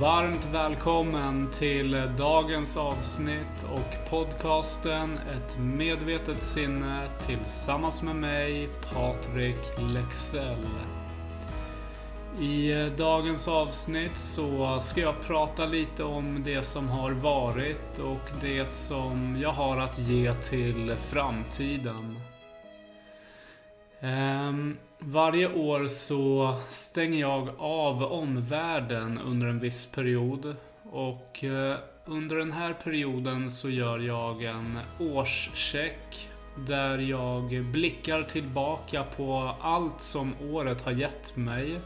Varmt välkommen till dagens avsnitt och podcasten Ett medvetet sinne tillsammans med mig, Patrik Lexell. I dagens avsnitt så ska jag prata lite om det som har varit och det som jag har att ge till framtiden. Um, varje år så stänger jag av omvärlden under en viss period. Och eh, under den här perioden så gör jag en årscheck där jag blickar tillbaka på allt som året har gett mig.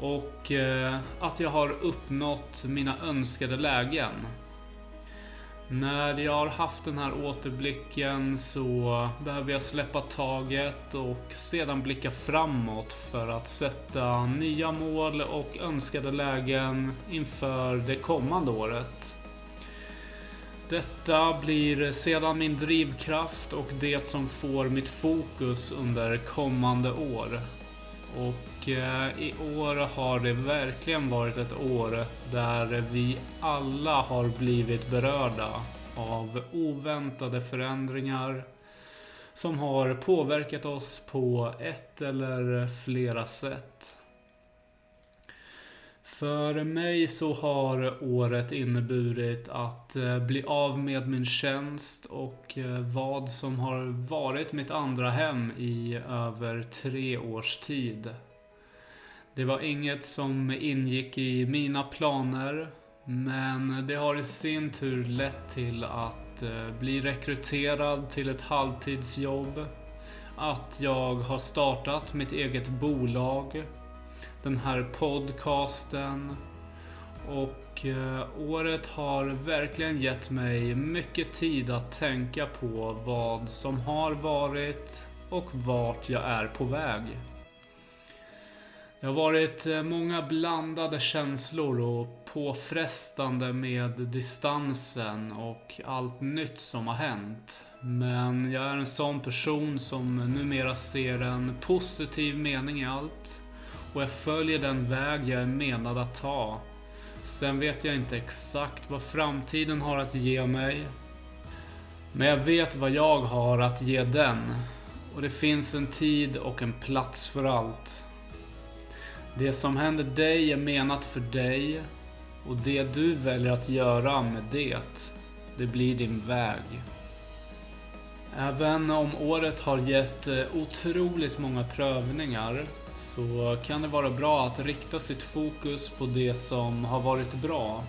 Och eh, att jag har uppnått mina önskade lägen. När jag har haft den här återblicken så behöver jag släppa taget och sedan blicka framåt för att sätta nya mål och önskade lägen inför det kommande året. Detta blir sedan min drivkraft och det som får mitt fokus under kommande år. Och eh, i år har det verkligen varit ett år där vi alla har blivit berörda av oväntade förändringar som har påverkat oss på ett eller flera sätt. För mig så har året inneburit att eh, bli av med min tjänst och eh, vad som har varit mitt andra hem i över tre års tid. Det var inget som ingick i mina planer men det har i sin tur lett till att eh, bli rekryterad till ett halvtidsjobb. Att jag har startat mitt eget bolag den här podcasten. Och eh, året har verkligen gett mig mycket tid att tänka på vad som har varit och vart jag är på väg. Det har varit eh, många blandade känslor och påfrestande med distansen och allt nytt som har hänt. Men jag är en sån person som numera ser en positiv mening i allt och jag följer den väg jag är menad att ta. Sen vet jag inte exakt vad framtiden har att ge mig. Men jag vet vad jag har att ge den. Och det finns en tid och en plats för allt. Det som händer dig är menat för dig och det du väljer att göra med det, det blir din väg. Även om året har gett eh, otroligt många prövningar så kan det vara bra att rikta sitt fokus på det som har varit bra.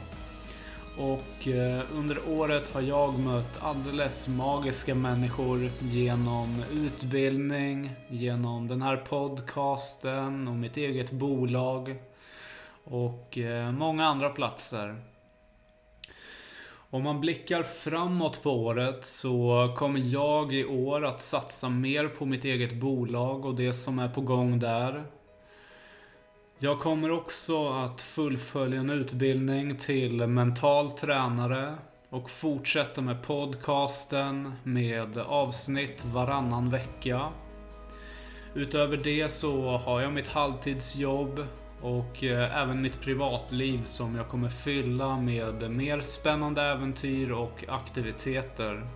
Och eh, under året har jag mött alldeles magiska människor genom utbildning, genom den här podcasten och mitt eget bolag och eh, många andra platser. Om man blickar framåt på året så kommer jag i år att satsa mer på mitt eget bolag och det som är på gång där. Jag kommer också att fullfölja en utbildning till mental tränare och fortsätta med podcasten med avsnitt varannan vecka. Utöver det så har jag mitt halvtidsjobb och eh, även mitt privatliv som jag kommer fylla med mer spännande äventyr och aktiviteter.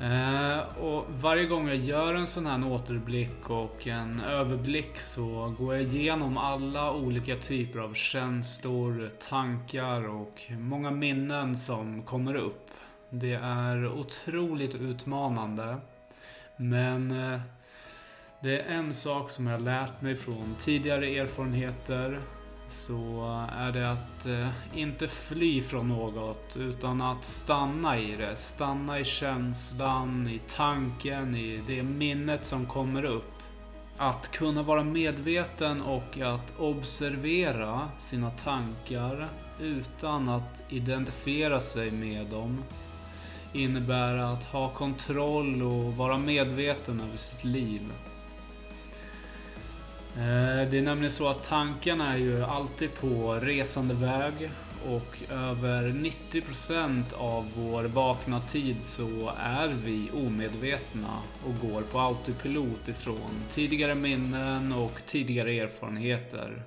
Eh, och varje gång jag gör en sån här återblick och en överblick så går jag igenom alla olika typer av känslor, tankar och många minnen som kommer upp. Det är otroligt utmanande. Men eh, det är en sak som jag lärt mig från tidigare erfarenheter. Så är det att eh, inte fly från något utan att stanna i det. Stanna i känslan, i tanken, i det minnet som kommer upp. Att kunna vara medveten och att observera sina tankar utan att identifiera sig med dem innebär att ha kontroll och vara medveten över sitt liv. Eh, det är nämligen så att tankarna är ju alltid på resande väg och över 90% av vår vakna tid så är vi omedvetna och går på autopilot ifrån tidigare minnen och tidigare erfarenheter.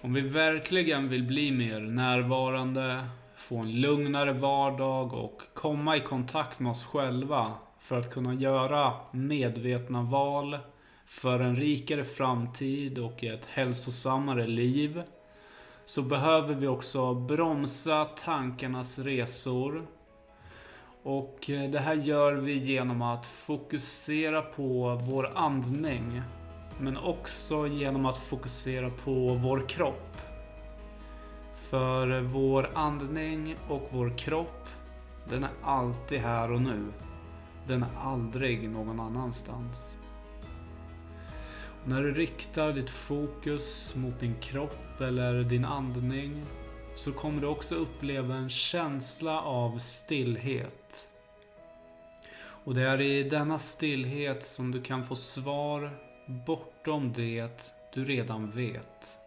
Om vi verkligen vill bli mer närvarande, få en lugnare vardag och komma i kontakt med oss själva för att kunna göra medvetna val för en rikare framtid och ett hälsosammare liv så behöver vi också bromsa tankarnas resor. Och eh, det här gör vi genom att fokusera på vår andning. Men också genom att fokusera på vår kropp. För eh, vår andning och vår kropp, den är alltid här och nu. Den är aldrig någon annanstans. När du riktar ditt fokus mot din kropp eller din andning så kommer du också uppleva en känsla av stillhet. Och det är i denna stillhet som du kan få svar bortom det du redan vet.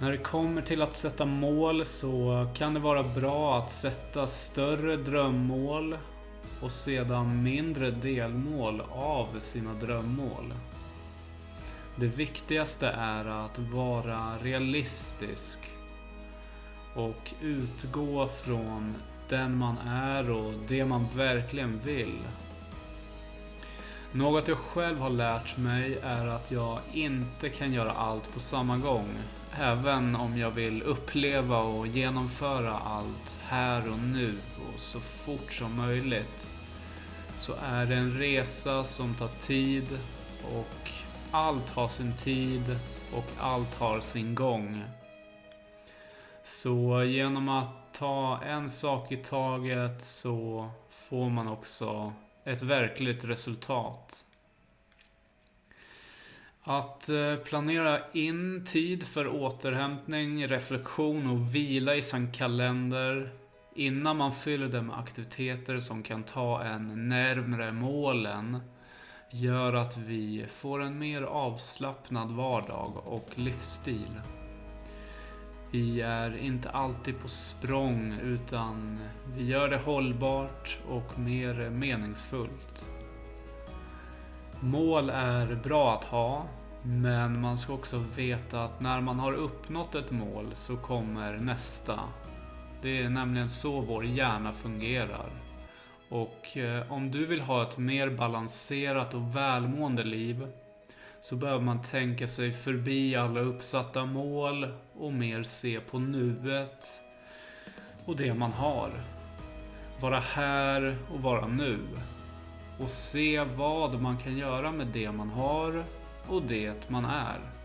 När det kommer till att sätta mål så kan det vara bra att sätta större drömmål och sedan mindre delmål av sina drömmål. Det viktigaste är att vara realistisk och utgå från den man är och det man verkligen vill. Något jag själv har lärt mig är att jag inte kan göra allt på samma gång. Även om jag vill uppleva och genomföra allt här och nu och så fort som möjligt så är det en resa som tar tid och allt har sin tid och allt har sin gång. Så genom att ta en sak i taget så får man också ett verkligt resultat. Att eh, planera in tid för återhämtning, reflektion och vila i sin kalender innan man fyller det med aktiviteter som kan ta en närmre målen gör att vi får en mer avslappnad vardag och livsstil. Vi är inte alltid på språng utan vi gör det hållbart och mer meningsfullt. Mål är bra att ha, men man ska också veta att när man har uppnått ett mål så kommer nästa det är nämligen så vår hjärna fungerar. Och eh, om du vill ha ett mer balanserat och välmående liv så behöver man tänka sig förbi alla uppsatta mål och mer se på nuet och det man har. Vara här och vara nu. Och se vad man kan göra med det man har och det man är.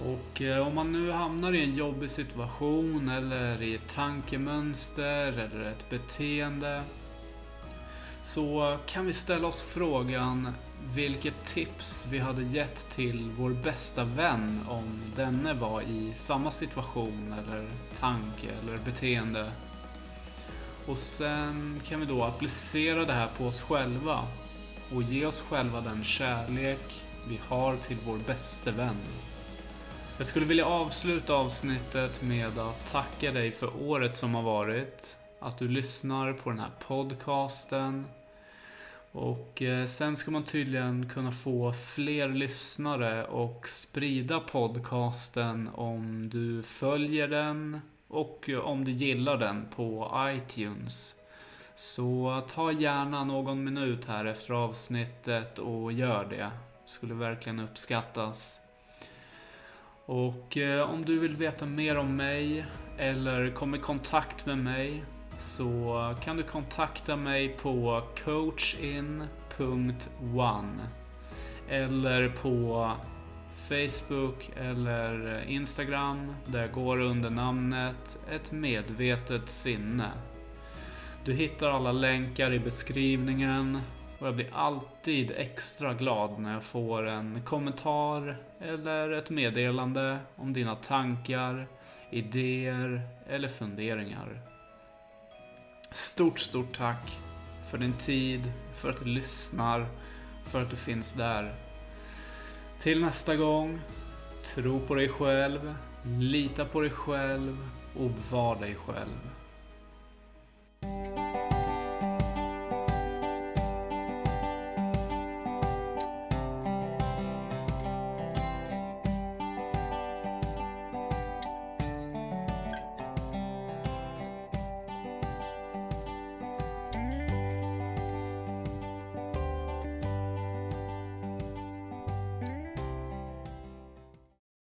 Och eh, om man nu hamnar i en jobbig situation eller i ett tankemönster eller ett beteende så kan vi ställa oss frågan vilket tips vi hade gett till vår bästa vän om denne var i samma situation eller tanke eller beteende. Och sen kan vi då applicera det här på oss själva och ge oss själva den kärlek vi har till vår bäste vän. Jag skulle vilja avsluta avsnittet med att tacka dig för året som har varit. Att du lyssnar på den här podcasten. Och eh, sen ska man tydligen kunna få fler lyssnare och sprida podcasten om du följer den och om du gillar den på iTunes. Så ta gärna någon minut här efter avsnittet och gör det. Skulle verkligen uppskattas. Och eh, om du vill veta mer om mig eller komma i kontakt med mig så kan du kontakta mig på coachin.one eller på Facebook eller Instagram där jag går under namnet Ett medvetet sinne. Du hittar alla länkar i beskrivningen och jag blir alltid extra glad när jag får en kommentar eller ett meddelande om dina tankar, idéer eller funderingar. Stort, stort tack för din tid, för att du lyssnar, för att du finns där. Till nästa gång, tro på dig själv, lita på dig själv och var dig själv.